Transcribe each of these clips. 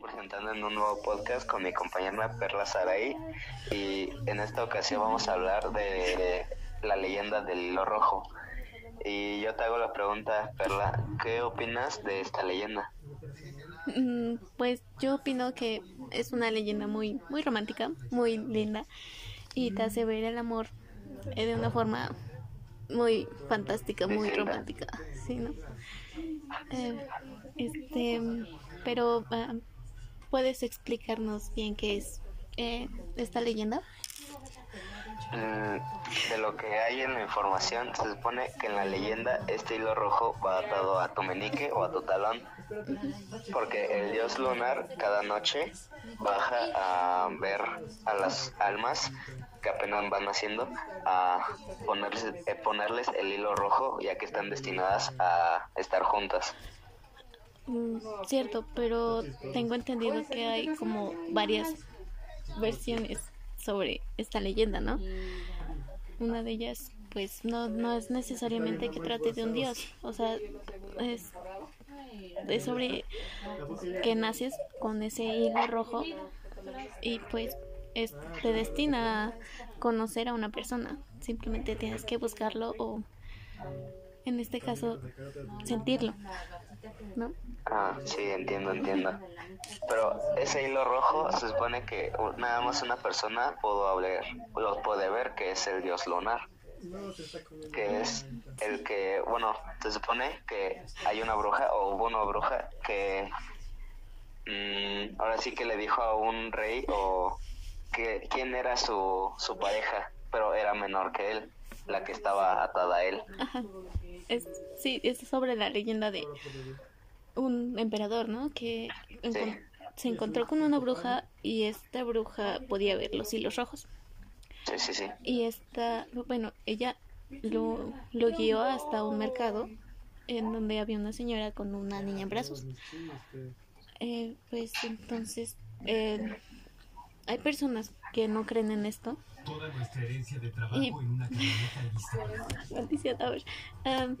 presentando en un nuevo podcast con mi compañera Perla Saray y en esta ocasión vamos a hablar de la leyenda del hilo rojo. Y yo te hago la pregunta, Perla, ¿qué opinas de esta leyenda? Mm, pues yo opino que es una leyenda muy, muy romántica, muy linda y te hace ver el amor eh, de una forma muy fantástica, muy romántica, ¿sí, no? Eh, este, pero ah, ¿puedes explicarnos bien qué es eh, esta leyenda? Mm, de lo que hay en la información, se supone que en la leyenda este hilo rojo va atado a tu menique o a tu talón, porque el dios lunar cada noche baja a ver a las almas que apenas van naciendo a ponerles, eh, ponerles el hilo rojo ya que están destinadas a estar juntas. Mm, cierto, pero tengo entendido que hay como varias versiones sobre esta leyenda, ¿no? Una de ellas, pues no, no es necesariamente que trate de un dios, o sea, es, es sobre que naces con ese hilo rojo y pues es, te destina a conocer a una persona, simplemente tienes que buscarlo o en este caso sentirlo, ¿no? Ah, sí, entiendo, entiendo. Pero ese hilo rojo se supone que nada más una persona pudo hablar, lo puede ver, que es el dios lunar. Que es el que, bueno, se supone que hay una bruja o hubo una bruja que mm, ahora sí que le dijo a un rey o que quién era su, su pareja, pero era menor que él, la que estaba atada a él. Es, sí, es sobre la leyenda de un emperador, ¿no? Que se encontró con una bruja y esta bruja podía ver los hilos rojos. Sí, sí, sí. Y esta, bueno, ella lo, lo guió hasta un mercado en donde había una señora con una niña en brazos. Eh, pues entonces, eh, hay personas que no creen en esto. Toda nuestra herencia de trabajo y... en una Maldición, a ver. Um,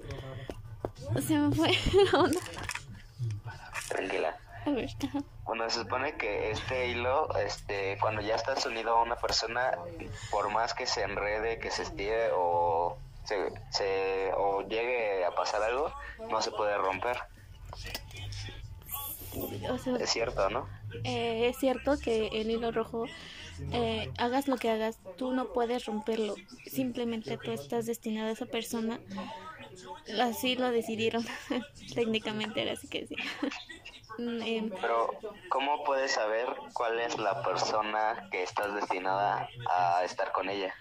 se me fue la onda. Tranquila. Bueno, se supone que este hilo, este, cuando ya estás unido a una persona, por más que se enrede, que se estire o se, o llegue a pasar algo, no se puede romper. es cierto, ¿no? Eh, es cierto que el hilo rojo, eh, hagas lo que hagas, tú no puedes romperlo. Simplemente tú estás destinado a esa persona. Así lo decidieron. Técnicamente era así que sí. Em, Pero, ¿cómo puedes saber cuál es la persona que estás destinada a estar con ella?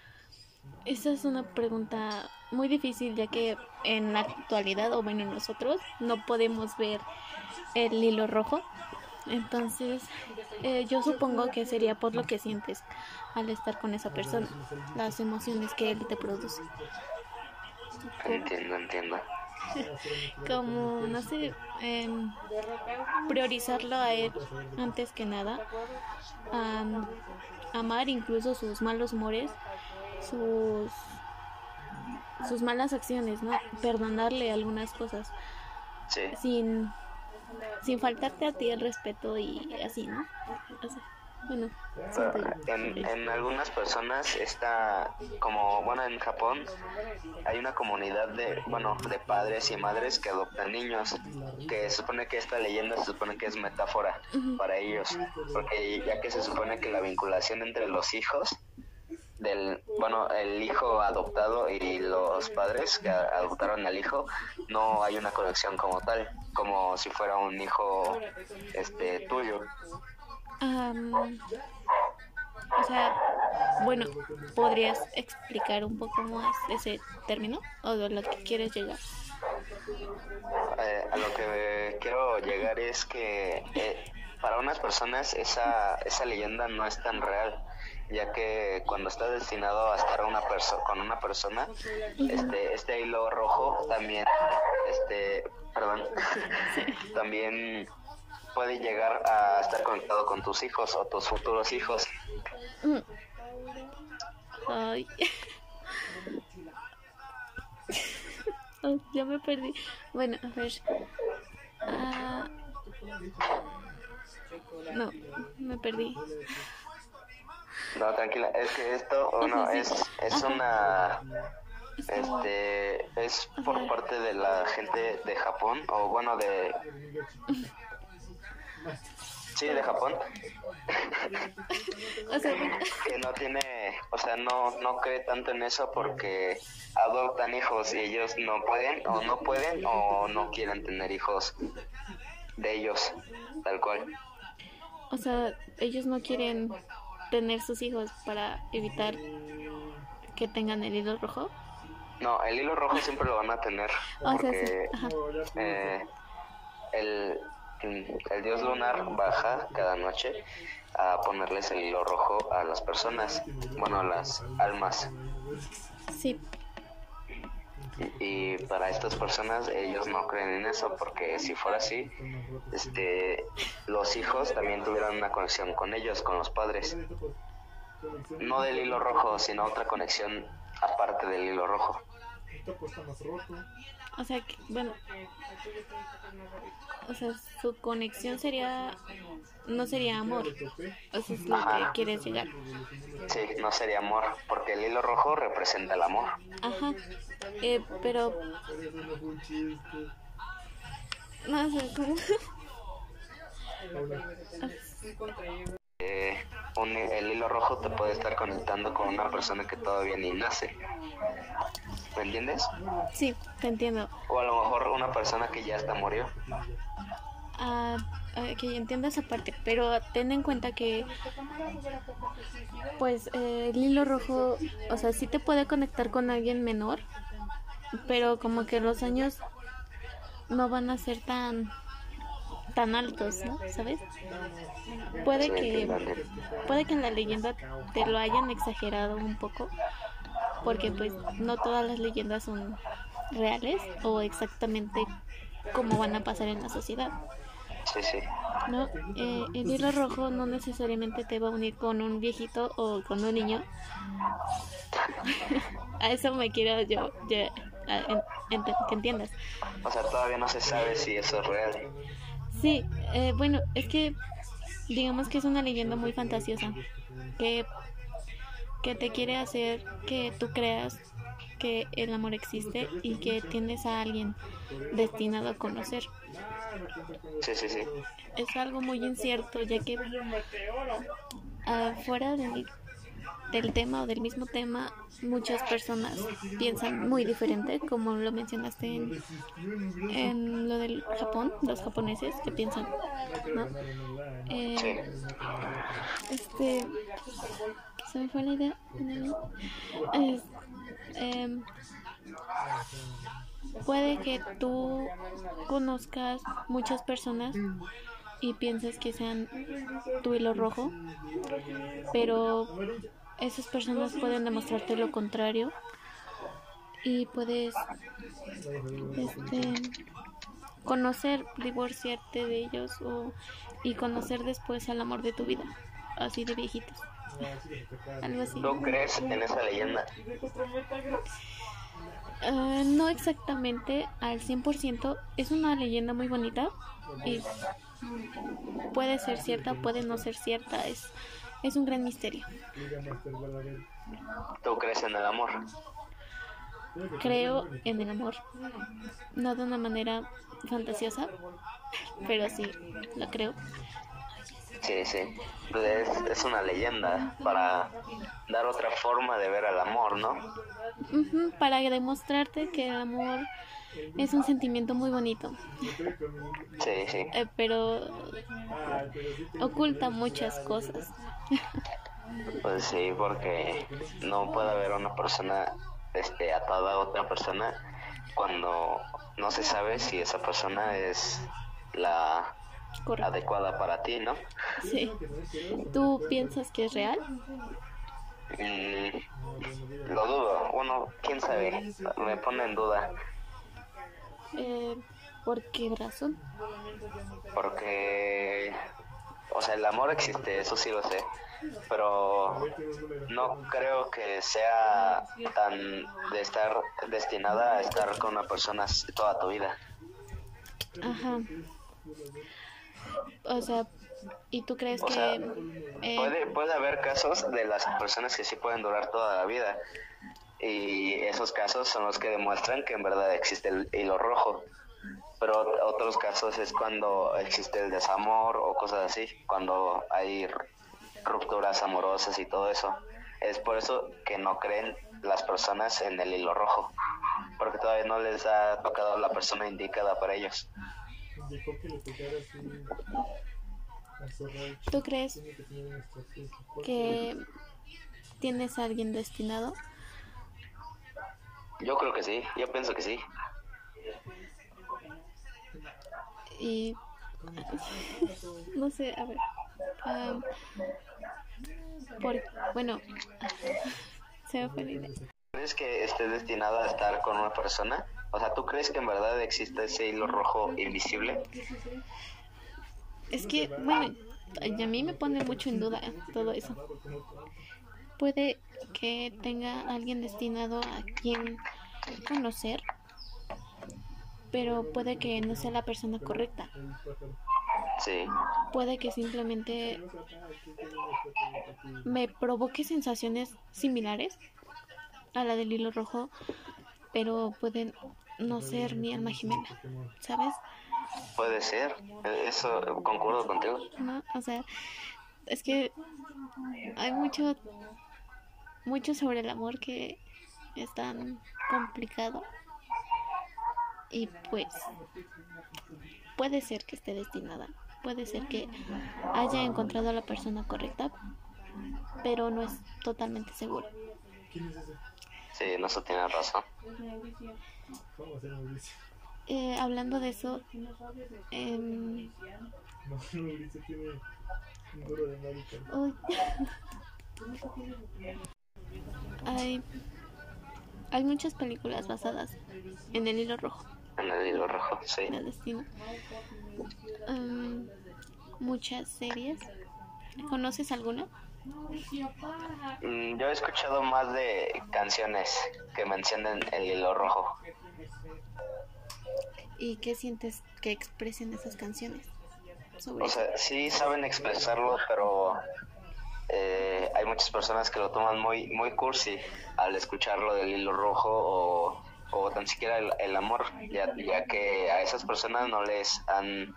Esa es una pregunta muy difícil ya que en la actualidad, o bueno, nosotros no podemos ver el hilo rojo. Entonces, eh, yo supongo que sería por lo que sientes al estar con esa persona, las emociones que él te produce. Entiendo, entiendo. como, no sé, em, priorizarlo a él antes que nada, amar incluso sus malos humores, sus, sus malas acciones, ¿no? Perdonarle algunas cosas. Sin, sin faltarte a ti el respeto y así, ¿no? Bueno, en, en algunas personas está como, bueno, en Japón hay una comunidad de, bueno, de padres y madres que adoptan niños, que se supone que esta leyenda se supone que es metáfora para ellos, porque ya que se supone que la vinculación entre los hijos del, bueno, el hijo adoptado y los padres que adoptaron al hijo, no hay una conexión como tal, como si fuera un hijo este tuyo o sea, bueno, ¿podrías explicar un poco más ese término o de lo que quieres llegar? Eh, a lo que quiero llegar es que eh, para unas personas esa, esa leyenda no es tan real ya que cuando estás destinado a estar una con una persona este este hilo rojo también este perdón también puede llegar a estar conectado con tus hijos o tus futuros hijos. Ay. ya me perdí. Bueno, a ver. Ah. No, me perdí. No, tranquila, es que esto, bueno, es, es una, este, es por parte de la gente de Japón, o bueno, de, sí, de Japón, que no tiene, o sea, no, no cree tanto en eso porque adoptan hijos y ellos no pueden, o no pueden, o no quieren tener hijos de ellos, tal cual. o sea, ellos no quieren tener sus hijos para evitar que tengan el hilo rojo. No, el hilo rojo siempre lo van a tener O sea, sí, porque eh, el, el dios lunar baja cada noche a ponerles el hilo rojo a las personas, bueno, a las almas. Sí, Y para estas personas ellos no creen en eso porque si fuera así, este, los hijos también tuvieran una conexión con ellos, con los padres. No del hilo rojo, sino otra conexión aparte del hilo rojo. O sea, que, bueno, o sea, su conexión sería, no sería amor. Eso es lo que quieres llegar. Sí, no sería amor, porque el hilo rojo representa el amor. Ajá. Eh, pero no sé cómo. Eh, un- el hilo rojo te puede estar conectando con una persona que todavía ni nace. ¿Me entiendes? Sí, te entiendo. O a lo mejor una persona que ya hasta murió. Ah, que entiendo esa parte, pero ten en cuenta que, pues, eh, el hilo rojo, o sea, sí te puede conectar con alguien menor, pero como que los años no van a ser tan tan altos, ¿no? ¿Sabes? Puede que puede que en la leyenda te lo hayan exagerado un poco, porque pues no todas las leyendas son reales o exactamente como van a pasar en la sociedad. Sí, sí. No, eh, el hilo rojo no necesariamente te va a unir con un viejito o con un niño. a eso me quiero yo, yo, a- en- ent- que entiendas. O sea, todavía no se sabe si eso es real. Sí, eh, bueno, es que digamos que es una leyenda muy fantasiosa que, que te quiere hacer que tú creas que el amor existe y que tienes a alguien destinado a conocer. Sí, sí, sí. es algo muy incierto, ya que ah, fuera del, del tema o del mismo tema, muchas personas piensan muy diferente, como lo mencionaste en, en lo del Japón, los japoneses que piensan, ¿no? Eh, este, se me fue la idea. Em, puede que tú conozcas muchas personas y pienses que sean tu hilo rojo, pero esas personas pueden demostrarte lo contrario y puedes este, conocer, divorciarte de ellos o, y conocer después al amor de tu vida, así de viejitos. Algo así. ¿Tú crees en esa leyenda? Ah, no exactamente al 100%, es una leyenda muy bonita y puede ser cierta, puede no ser cierta, es, es un gran misterio. ¿Tú crees en el amor? Creo en el amor, no de una manera fantasiosa, pero sí, lo creo. Sí, sí. Es, es una leyenda para dar otra forma de ver al amor, ¿no? Ujú, para demostrarte que el amor es un sentimiento muy bonito, Sí, sí. eh, pero oculta muchas cosas. Pues sí, porque no puede haber una persona este, atada a otra persona cuando no se sabe si esa persona es la Correcto. adecuada para ti, ¿no? Sí. ¿Tú piensas que es real? Mm, lo dudo. Bueno, quién sabe. Me pone en duda Eh, ¿Por qué razón? porque, o sea, el amor existe, eso sí lo sé, pero no creo que sea tan de estar destinada a estar con una persona toda tu vida. Ajá. O sea, ¿Y tú crees O que sea, eh, Puede, puede haber casos de las personas que sí pueden durar toda la vida. Y esos casos son los que demuestran que en verdad existe el hilo rojo. Pero ot- otros casos es cuando existe el desamor o cosas así, cuando hay rupturas amorosas y todo eso. Es por eso que no creen las personas en el hilo rojo, porque todavía no les ha tocado la persona indicada para ellos. Tú crees Tiene que tener una estrategia. ¿Cuál que tienes a alguien destinado? Yo creo que sí, yo pienso que sí. Y no sé, a ver. am, por, bueno, se me fue la idea. ¿Crees que esté destinado a estar con una persona? O sea, ¿tú crees que en verdad existe ese hilo rojo invisible? Es que, bueno, a mí me pone mucho en duda todo eso. Puede que tenga alguien destinado a quien conocer, pero puede que no sea la persona correcta. Sí, Puede que simplemente me provoque sensaciones similares a la del hilo rojo, pero pueden no ser mi alma gemela, ¿sabes? puede ser. Eso concuerdo contigo. ¿no? O sea, es que hay mucho, mucho sobre el amor que es tan complicado. Y pues, puede ser que esté destinada, puede ser que haya encontrado a la persona correcta, pero no es totalmente seguro. ¿Quién es ese? Sí, en eso tienes razón. Eh, hablando de eso, No, tiene un de uy. hay, hay muchas películas basadas en el hilo rojo. En el hilo rojo, sí. el destino. Em, muchas series. ¿Conoces alguna? Mm, Yo he escuchado más de canciones que mencionan el hilo rojo. ¿Y qué sientes que expresen esas canciones? Sobre O sea, sí saben expresarlo, pero eh, hay muchas personas que lo toman muy muy cursi al escucharlo del hilo rojo o, o tan siquiera el, el amor, ya, ya que a esas personas no les han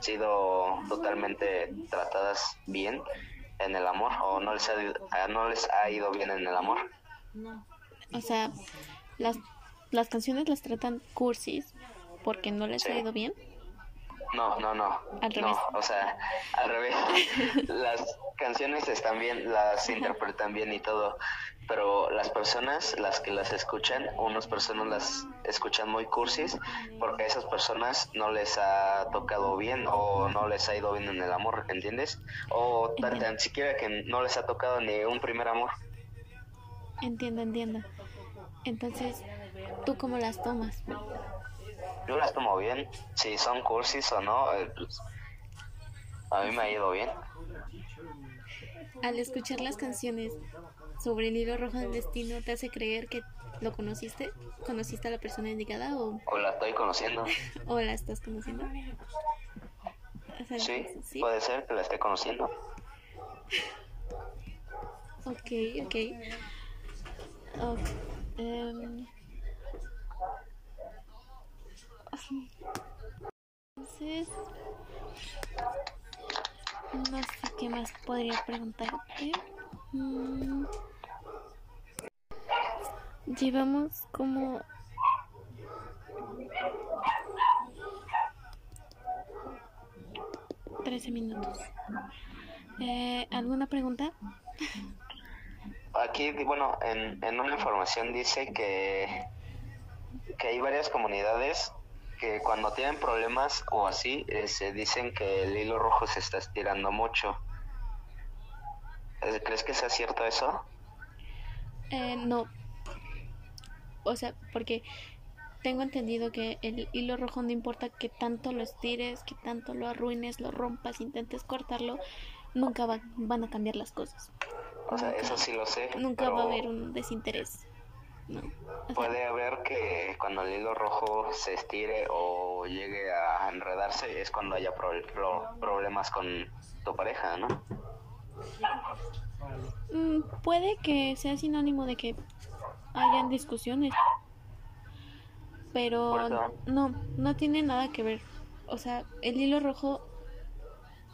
sido totalmente tratadas bien en el amor o no les ha, no les ha ido bien en el amor. o sea, las, las canciones las tratan cursis porque no les ha ido bien. No, no, no. Al revés. No, o sea, al revés. Las canciones están bien, las interpretan bien y todo, pero las personas, las que las escuchan, unas personas las escuchan muy cursis porque a esas personas no les ha tocado bien o no les ha ido bien en el amor, ¿entiendes? O tan siquiera que no les ha tocado ni un primer amor. Entiendo, entiendo. Entonces, ¿tú cómo las tomas? Yo las tomo bien, si son cursis o no, eh, pues, a mí me ha ido bien. Al escuchar las canciones sobre el hilo rojo del destino, ¿te hace creer que lo conociste? ¿Conociste a la persona indicada o, O la estoy conociendo. o la estás conociendo? Sí, sí. puede ser que la esté conociendo. Ok, ok. Ok, em, Entonces, no sé qué más podría preguntarte. Mm, Llevamos como trece minutos. Eh, ¿Alguna pregunta? Aquí, bueno, en, en una información dice que, que hay varias comunidades que cuando tienen problemas o así, eh, se dicen que el hilo rojo se está estirando mucho. Eh, ¿Crees que sea cierto eso? Eh, no. O sea, porque tengo entendido que el hilo rojo no importa que tanto lo estires, que tanto lo arruines, lo rompas, intentes cortarlo, nunca va- van a cambiar las cosas. O sea, eso sí lo sé. Nunca pero va a haber un desinterés. No. Puede haber que cuando el hilo rojo se estire o llegue a enredarse es cuando haya pro- pro- problemas con, tu pareja, ¿no? Mm, puede que sea sinónimo de que hayan discusiones, pero eso. no, no tiene nada que ver. O sea, el hilo rojo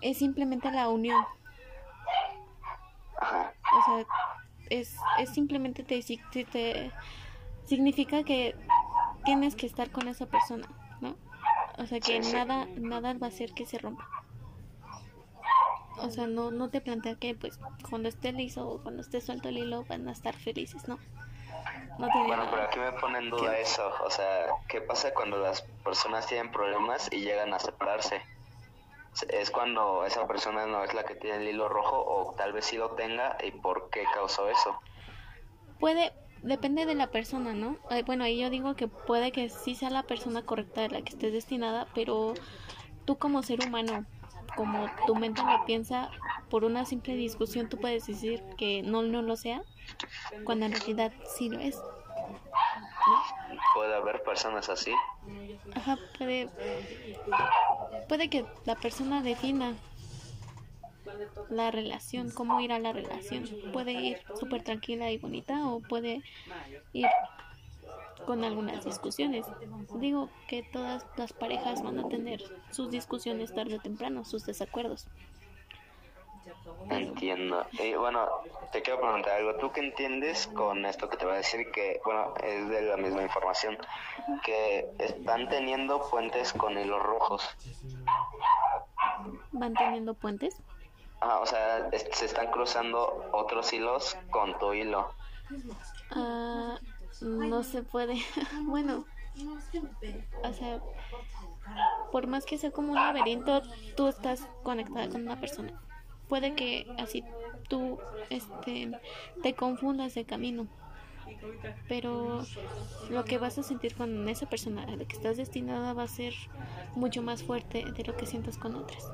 es simplemente la unión. Ajá. O sea, es, es simplemente te, te, te- significa que tienes que estar con esa persona, ¿no? O sea, que Sí, sí. nada nada va a hacer que se rompa. O sea, no, no te plantea que pues cuando esté liso o cuando esté suelto el hilo van a estar felices, ¿no? No tiene Bueno, pero aquí me pone en duda ¿Qué? eso. O sea, ¿qué pasa cuando las personas tienen problemas y llegan a separarse? ¿Es cuando esa persona no es la que tiene el hilo rojo o tal vez sí lo tenga y por qué causó eso? Puede, depende de la persona, ¿no? Bueno, ahí yo digo que puede que sí sea la persona correcta de la que estés destinada, pero tú como ser humano, como tu mente lo piensa, por una simple discusión tú puedes decir que no, no lo sea, cuando en realidad sí lo es. Puede haber personas así. Ajá, puede, puede que la persona defina la relación, cómo ir a la relación. Puede ir súper tranquila y bonita o puede ir con algunas discusiones. Digo que todas las parejas van a tener sus discusiones tarde o temprano, sus desacuerdos. Entiendo. Y bueno, te quiero preguntar algo. ¿Tú qué entiendes con esto que te voy a decir? Que, bueno, es de la misma información. Que están teniendo puentes con hilos rojos. ¿Van teniendo puentes? Ah, o sea, es- se están cruzando otros hilos con tu hilo. Ah, no se puede. bueno, o sea, por más que sea como un laberinto, tú estás conectada con una persona. Puede que así tú este, te confundas de camino, pero lo que vas a sentir con esa persona a la que estás destinada va a ser mucho más fuerte de lo que sientas con otras.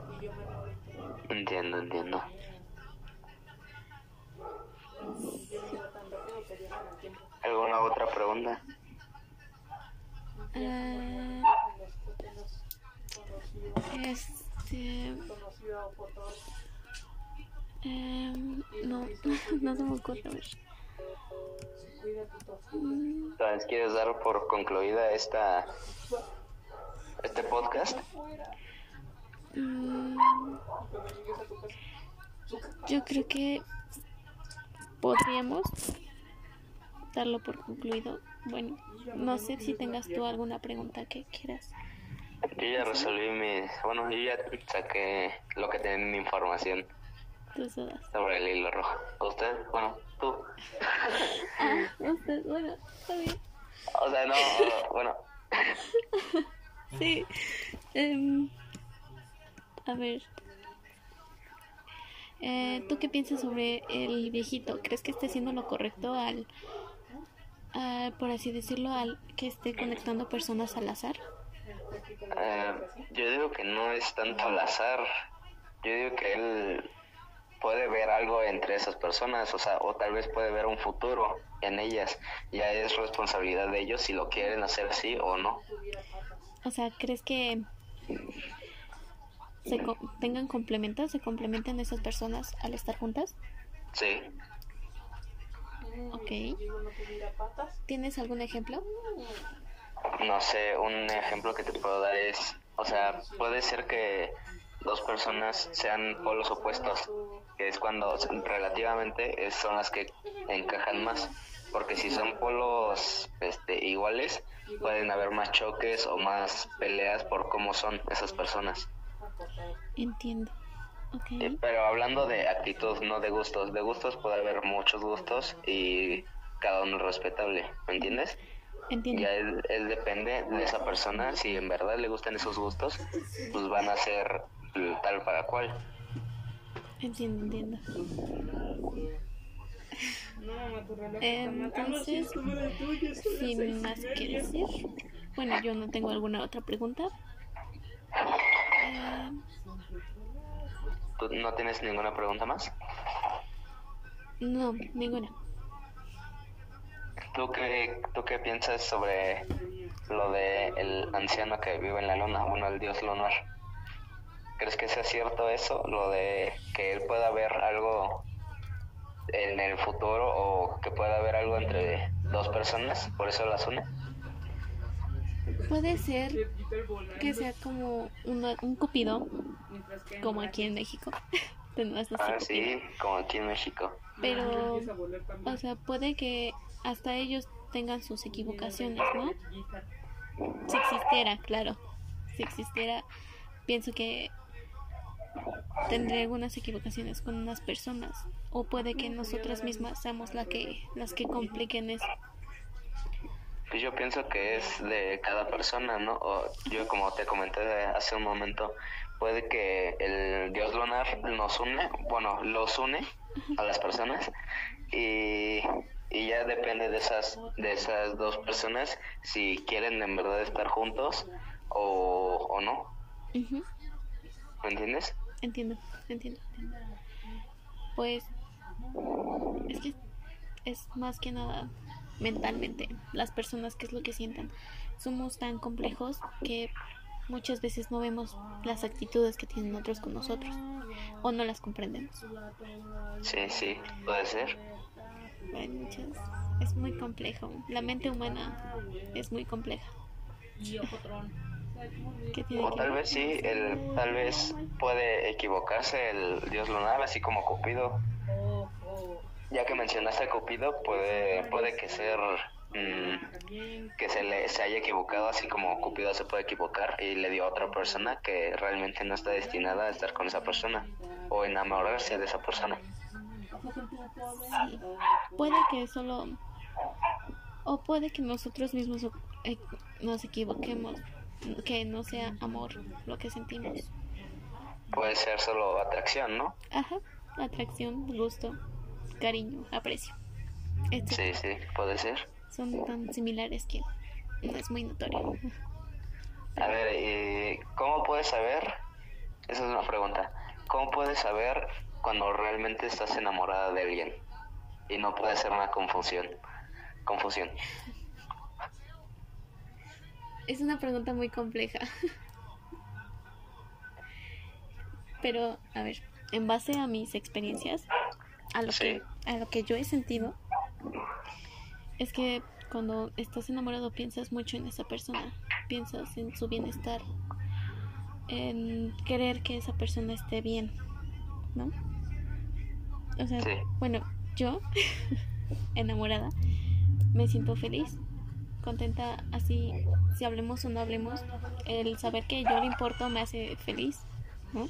Entiendo, entiendo. ¿Alguna otra pregunta? Ah, este. Em, no, no se me ocurre. a ver. Mm, ¿quieres dar por concluida esta este podcast? mm, yo creo que podríamos darlo por concluido. Bueno, no sé si tengas tú alguna pregunta que quieras. Yo ya resolví mi... Bueno, yo ya saqué lo que tenía en mi información Sobre el hilo rojo. ¿Usted? Bueno, tú. Ah, usted, bueno, está bien. O sea, no, bueno, Sí. Em, a ver. Eh, ¿Tú qué piensas sobre el viejito? ¿Crees que esté haciendo lo correcto al, al, por así decirlo, al que esté conectando personas al azar? eh, yo digo que no es tanto al azar. Yo digo que él puede ver algo entre esas personas, o sea, o tal vez puede ver un futuro en ellas. Ya es responsabilidad de ellos si lo quieren hacer así o no. O sea, ¿crees que se co- tengan complementos, se complementen esas personas al estar juntas? Sí. Ok. ¿Tienes algún ejemplo? No sé, un ejemplo que te puedo dar es, o sea, puede ser que dos personas sean polos opuestos, que es cuando relativamente es- son las que encajan más, porque si son polos este, iguales, pueden haber más choques o más peleas por cómo son esas personas. Entiendo. Eh, Pero hablando de actitud, no de gustos, de gustos puede haber muchos gustos y cada uno es respetable, ¿me entiendes? Entiendo. Ya él, él depende de esa persona, si en verdad le gustan esos gustos, pues van a ser tal para cual. Entiendo, entiendo. Entonces, sin más que decir, bueno, yo no tengo alguna otra pregunta. Eh, ¿Tú no tienes ninguna pregunta más? no, ninguna. ¿Tú qué, ¿Tú qué piensas sobre lo de el anciano que vive en la luna, bueno, el dios lunar? ¿Crees que sea cierto eso? Lo de que él pueda ver algo en el futuro o que pueda haber algo entre dos personas, por eso las une. Puede ser que sea como una- un cupido, como aquí en México. Tenemos Ah, cupido. sí, como aquí en México. Pero, o sea, puede que hasta ellos tengan sus equivocaciones, ¿no? Si existiera, claro. Si existiera, pienso que tendré algunas equivocaciones con unas personas. O puede que nosotras mismas seamos la que, las que compliquen eso. Pues yo pienso que es de cada persona, ¿no? O yo como te comenté hace un momento, puede que el dios lunar nos une, bueno, los une a las personas y, y ya depende de esas de esas dos personas si quieren en verdad estar juntos o, o no, ¿me entiendes? Entiendo, entiendo, entiendo. Pues es que es más que nada mentalmente las personas qué es lo que sientan. Somos tan complejos que muchas veces no vemos las actitudes que tienen otros con nosotros o no las comprendemos. Sí, sí, puede ser. Hay muchas, es muy complejo. La mente humana es muy compleja. ¿Qué tiene O tal vez sí, el, tal vez puede equivocarse el dios lunar, así como Cupido. Ya que mencionaste a Cupido, puede, puede que ser mm, que se le se haya equivocado, así como Cupido se puede equivocar y le dio a otra persona que realmente no está destinada a estar con esa persona o enamorarse de esa persona. Sí. Puede que solo o puede que nosotros mismos eh, nos equivoquemos, que no sea amor lo que sentimos. Puede ser solo atracción, ¿no? Ajá, atracción, gusto, cariño, aprecio. Sí, sí, puede ser. son tan similares que no es muy notorio. A ver, ¿y ¿cómo puedes saber? Esa es una pregunta. ¿Cómo puedes saber cuando realmente estás enamorada de alguien? Y no puede ser una confusión. Confusión. Es una pregunta muy compleja. Pero, a ver, en base a mis experiencias, a lo que a lo que yo he sentido, es que cuando estás enamorado piensas mucho en esa persona, piensas en su bienestar, en querer que esa persona esté bien, ¿no? O sea, Sí. bueno, yo enamorada me siento feliz, contenta así, si hablemos o no hablemos, el saber que yo le importo me hace feliz, ¿no?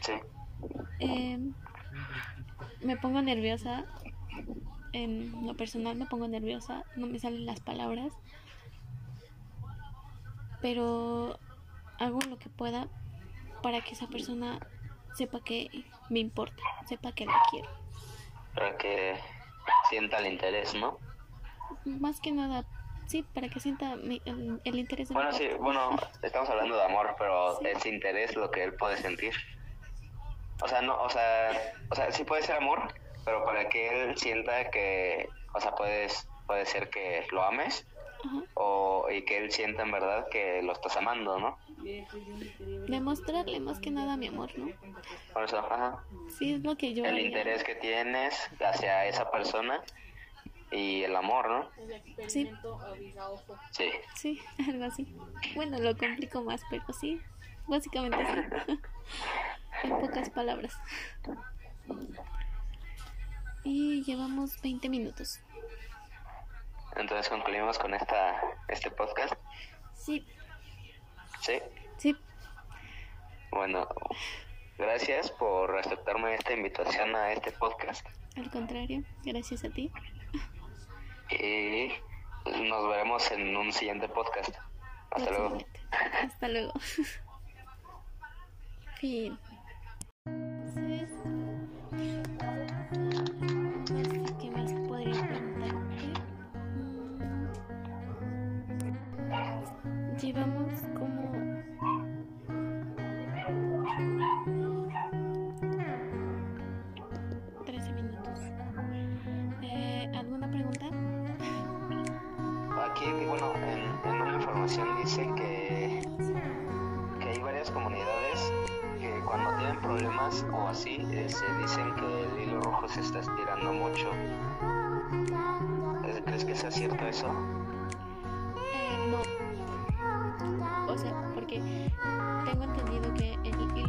Sí. Eh, me pongo nerviosa, en lo personal me pongo nerviosa, no me salen las palabras, pero hago lo que pueda para que esa persona sepa que me importa, sepa que la quiero. Para que sienta el interés, ¿no? Más que nada, sí, para que sienta mi- el, el interés de Bueno, sí, bueno, estamos hablando de amor, pero es interés lo que él puede sentir. O sea, no, o sea, o sea, sí puede ser amor, pero para que él sienta que, o sea, puedes, puede ser que lo ames Ajá. o y que él sienta en verdad que lo estás amando, ¿no? Demostrarle más que nada mi amor, ¿no? Por eso, ajá. Sí, es lo que yo El haría. interés que tienes hacia esa persona y el amor, ¿no? Sí, Sí. sí, algo así. Bueno, lo complico más, pero sí, básicamente sí. en pocas palabras. Y llevamos 20 minutos. Entonces concluimos con esta este podcast. Sí, Sí. sí, Bueno, gracias por aceptarme esta invitación a este podcast al contrario, gracias a ti. Y nos veremos en un siguiente podcast. Hasta luego. Hasta luego. Fin. Así se dicen que el hilo rojo se está estirando mucho. ¿Crees que sea cierto eso? No. O sea, porque tengo entendido que el hilo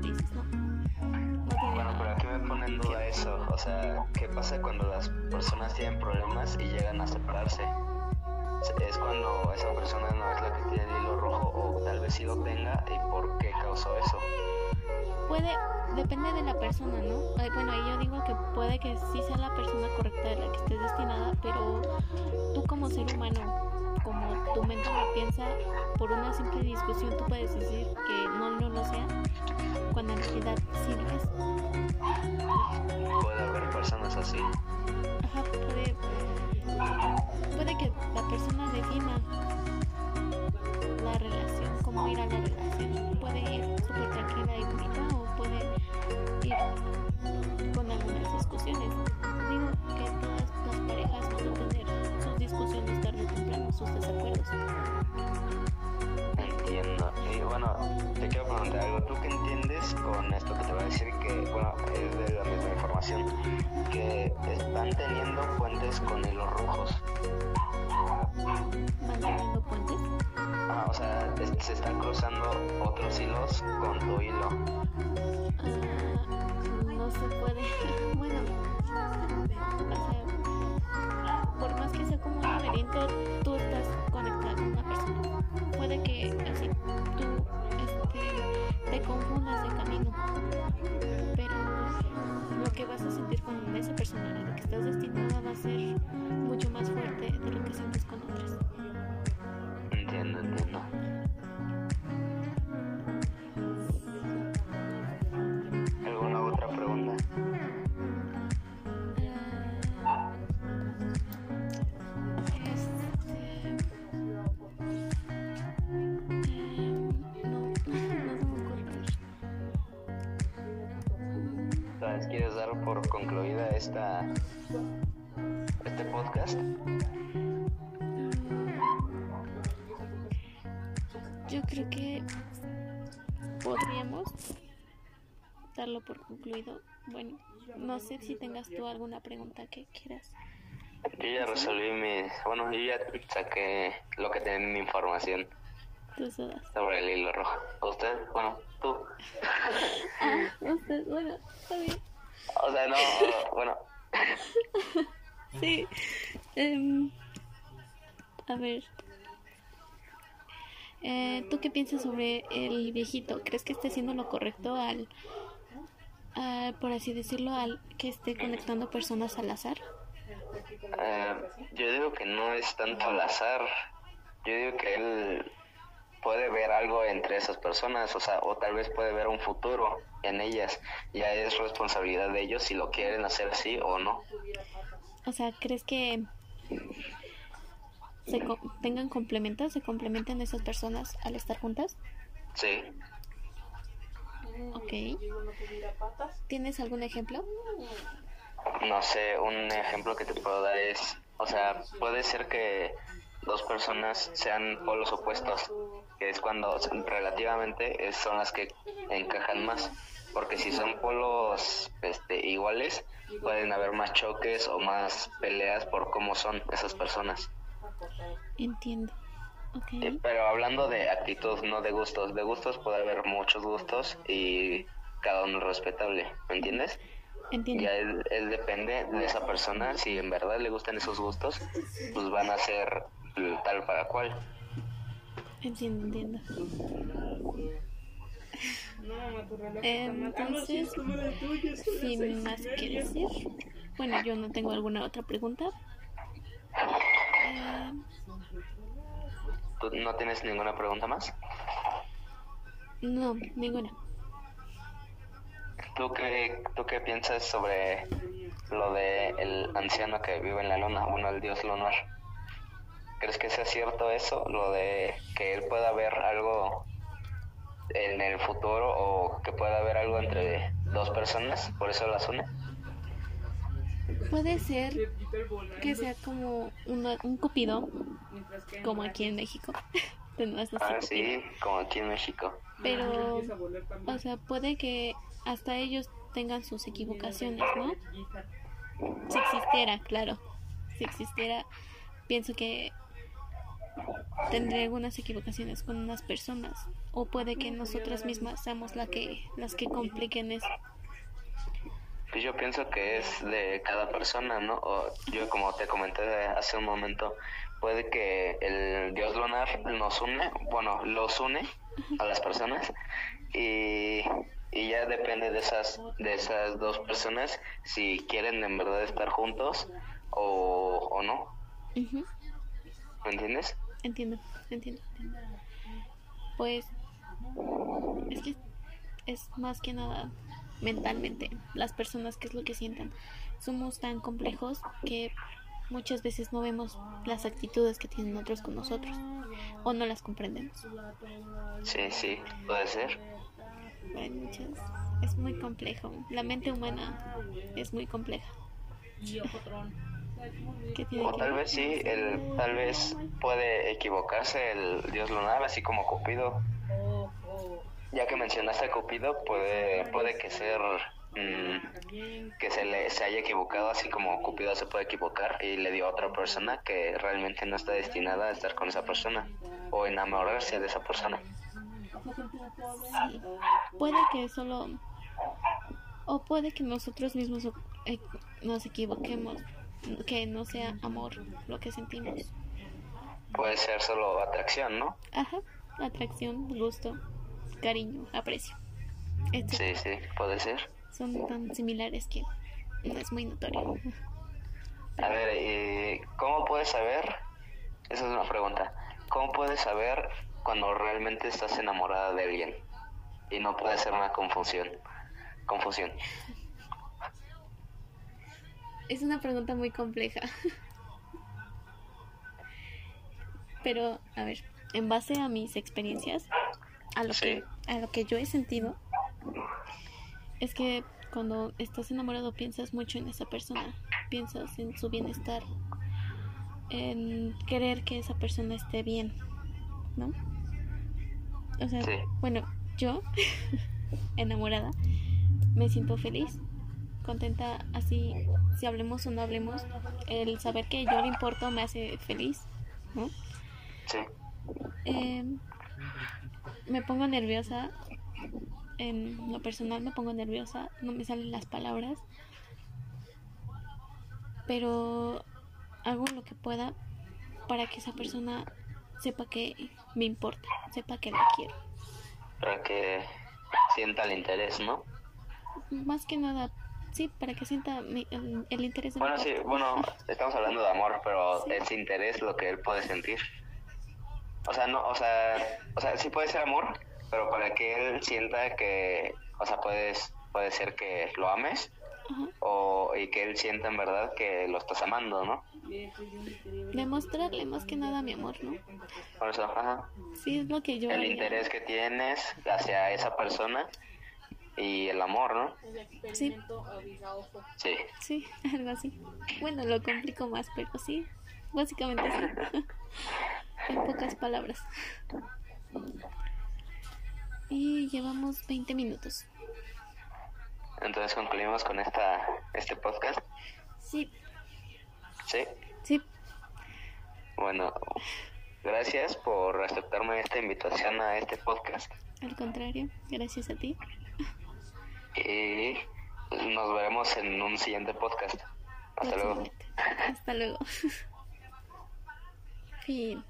Bueno, pero aquí me pone en duda eso, o sea, ¿qué pasa cuando las personas tienen problemas y llegan a separarse? Es cuando esa persona no es la que tiene el hilo rojo o tal vez sí lo tenga y por qué causó eso. Puede, depende de la persona, ¿no? Bueno, ahí yo digo que puede que sí sea la persona correcta de la que estés destinada, pero tú como ser humano, como tu mente lo piensa, por una simple discusión tú puedes decir que no, no lo sea, cuando en realidad sí lo es. Puede haber personas así. Ajá, puede, puede que la persona defina la relación, cómo ir a la relación. Puede ir súper tranquila y bonita o puede ir con algunas discusiones. Digo que todas las parejas van a tener sus discusiones sus desacuerdos. Entiendo. Y bueno, te quiero preguntar algo. ¿Tú qué entiendes con esto que te voy a decir? Que, bueno, es de la misma información. Que están teniendo puentes con hilos rojos. Van teniendo puentes. Ah, o sea, se están cruzando otros hilos con tu hilo. Ah, no se puede. Bueno, o sea, por más que sea como un laberinto, Puede que así tú este, te confundas de camino, pero lo que vas a sentir con esa persona a la que estás destinada esta este podcast? Yo creo que podríamos darlo por concluido. Bueno, no sé si tengas tú alguna pregunta que quieras. Yo ya resolví mi... Bueno, yo ya saqué lo que tenía en mi información Tus dudas. sobre el hilo rojo. ¿Usted? Bueno, tú. Ah, usted, bueno, está bien. O sea, no, bueno, Sí. em, a ver. Eh, ¿Tú qué piensas sobre el viejito? ¿Crees que esté haciendo lo correcto al, al, por así decirlo, al que esté conectando personas al azar? eh, yo digo que no es tanto al azar. Yo digo que él puede ver algo entre esas personas, o sea, o tal vez puede ver un futuro en ellas. Ya es responsabilidad de ellos si lo quieren hacer así o no. O sea, ¿crees que se co- tengan complementos, se complementen esas personas al estar juntas? Sí. Ok. ¿Tienes algún ejemplo? No sé, un ejemplo que te puedo dar es, o sea, puede ser que dos personas sean polos opuestos, que es cuando relativamente son las que encajan más, porque si son polos este, iguales, pueden haber más choques o más peleas por cómo son esas personas. Entiendo. Eh. Pero hablando de actitud, no de gustos, de gustos puede haber muchos gustos y cada uno es respetable, ¿me entiendes? Entiendo. Ya él, él depende de esa persona, si en verdad le gustan esos gustos, pues van a ser tal para cual. Entiendo, entiendo. Entonces, sin más que decir, bueno, yo no tengo alguna otra pregunta. Eh, ¿Tú no tienes ninguna pregunta más? no, ninguna. ¿Tú qué, ¿Tú qué piensas sobre lo de el anciano que vive en la luna, bueno, el dios lunar? ¿Crees que sea cierto eso, lo de que él pueda ver algo en el futuro o que pueda haber algo entre dos personas, por eso las une? Puede ser que sea como una- un cupido, como aquí en México. Ah, sí, como aquí en México. Pero, o sea, puede que hasta ellos tengan sus equivocaciones, ¿no? Si existiera, claro. Si existiera, pienso que tendré algunas equivocaciones con unas personas. O puede que nosotras mismas seamos la que, las que compliquen eso. Pues yo pienso que es de cada persona, ¿no? O yo como te comenté hace un momento, puede que el dios lunar nos une, bueno, los une a las personas y, y ya depende de esas de esas dos personas si quieren en verdad estar juntos o, o no, ¿me entiendes? Entiendo, entiendo, entiendo. Pues es que es más que nada mentalmente las personas qué es lo que sientan. Somos tan complejos que muchas veces no vemos las actitudes que tienen otros con nosotros o no las comprendemos. Sí, sí, puede ser. Hay muchas, es muy complejo. La mente humana es muy compleja. ¿Qué tiene O tal vez sí, el, tal vez puede equivocarse el dios lunar, así como Cupido. Ya que mencionaste a Cupido, puede, puede que ser mm, que se le se haya equivocado, así como Cupido se puede equivocar y le dio a otra persona que realmente no está destinada a estar con esa persona o enamorarse de esa persona. Sí. Puede que solo o puede que nosotros mismos eh, nos equivoquemos, que no sea amor lo que sentimos. Puede ser solo atracción, ¿no? Ajá, atracción, gusto, cariño, aprecio. Sí, sí, puede ser. son tan similares que no es muy notorio. A ver, ¿y ¿cómo puedes saber? Esa es una pregunta. ¿Cómo puedes saber cuando realmente estás enamorada de alguien? Y no puede ser una confusión. Confusión. Es una pregunta muy compleja. Pero, a ver, en base a mis experiencias, a lo Sí. que a lo que yo he sentido, es que cuando estás enamorado piensas mucho en esa persona, piensas en su bienestar, en querer que esa persona esté bien, ¿no? O sea, Sí. bueno, yo, enamorada, me siento feliz, contenta, así, si hablemos o no hablemos, el saber que yo le importo me hace feliz, ¿no? Sí. Eh, me pongo nerviosa, en lo personal me pongo nerviosa, no me salen las palabras, pero hago lo que pueda para que esa persona sepa que me importa, sepa que la quiero. Para que sienta el interés, ¿no? Más que nada, sí, para que sienta mi- el, el interés de mi Bueno, sí, bueno, estamos hablando de amor, pero Sí. es interés lo que él puede sentir. O sea, no, o sea, o sea, sí puede ser amor, pero para que él sienta que, o sea, puedes, puede ser que lo ames Ajá. o y que él sienta en verdad que lo estás amando, ¿no? Demostrarle más que nada mi amor, ¿no? Por eso, ajá. Sí, es lo que yo El haría. interés que tienes hacia esa persona y el amor, ¿no? Sí, Sí. sí, algo así. Bueno, lo complico más, pero sí, básicamente sí. en pocas palabras. Y llevamos 20 minutos. Entonces concluimos con esta este podcast. Sí, Sí. sí, Bueno, gracias por aceptarme esta invitación a este podcast. al contrario, gracias a ti. Y nos veremos en un siguiente podcast. Hasta luego. Hasta luego. fin.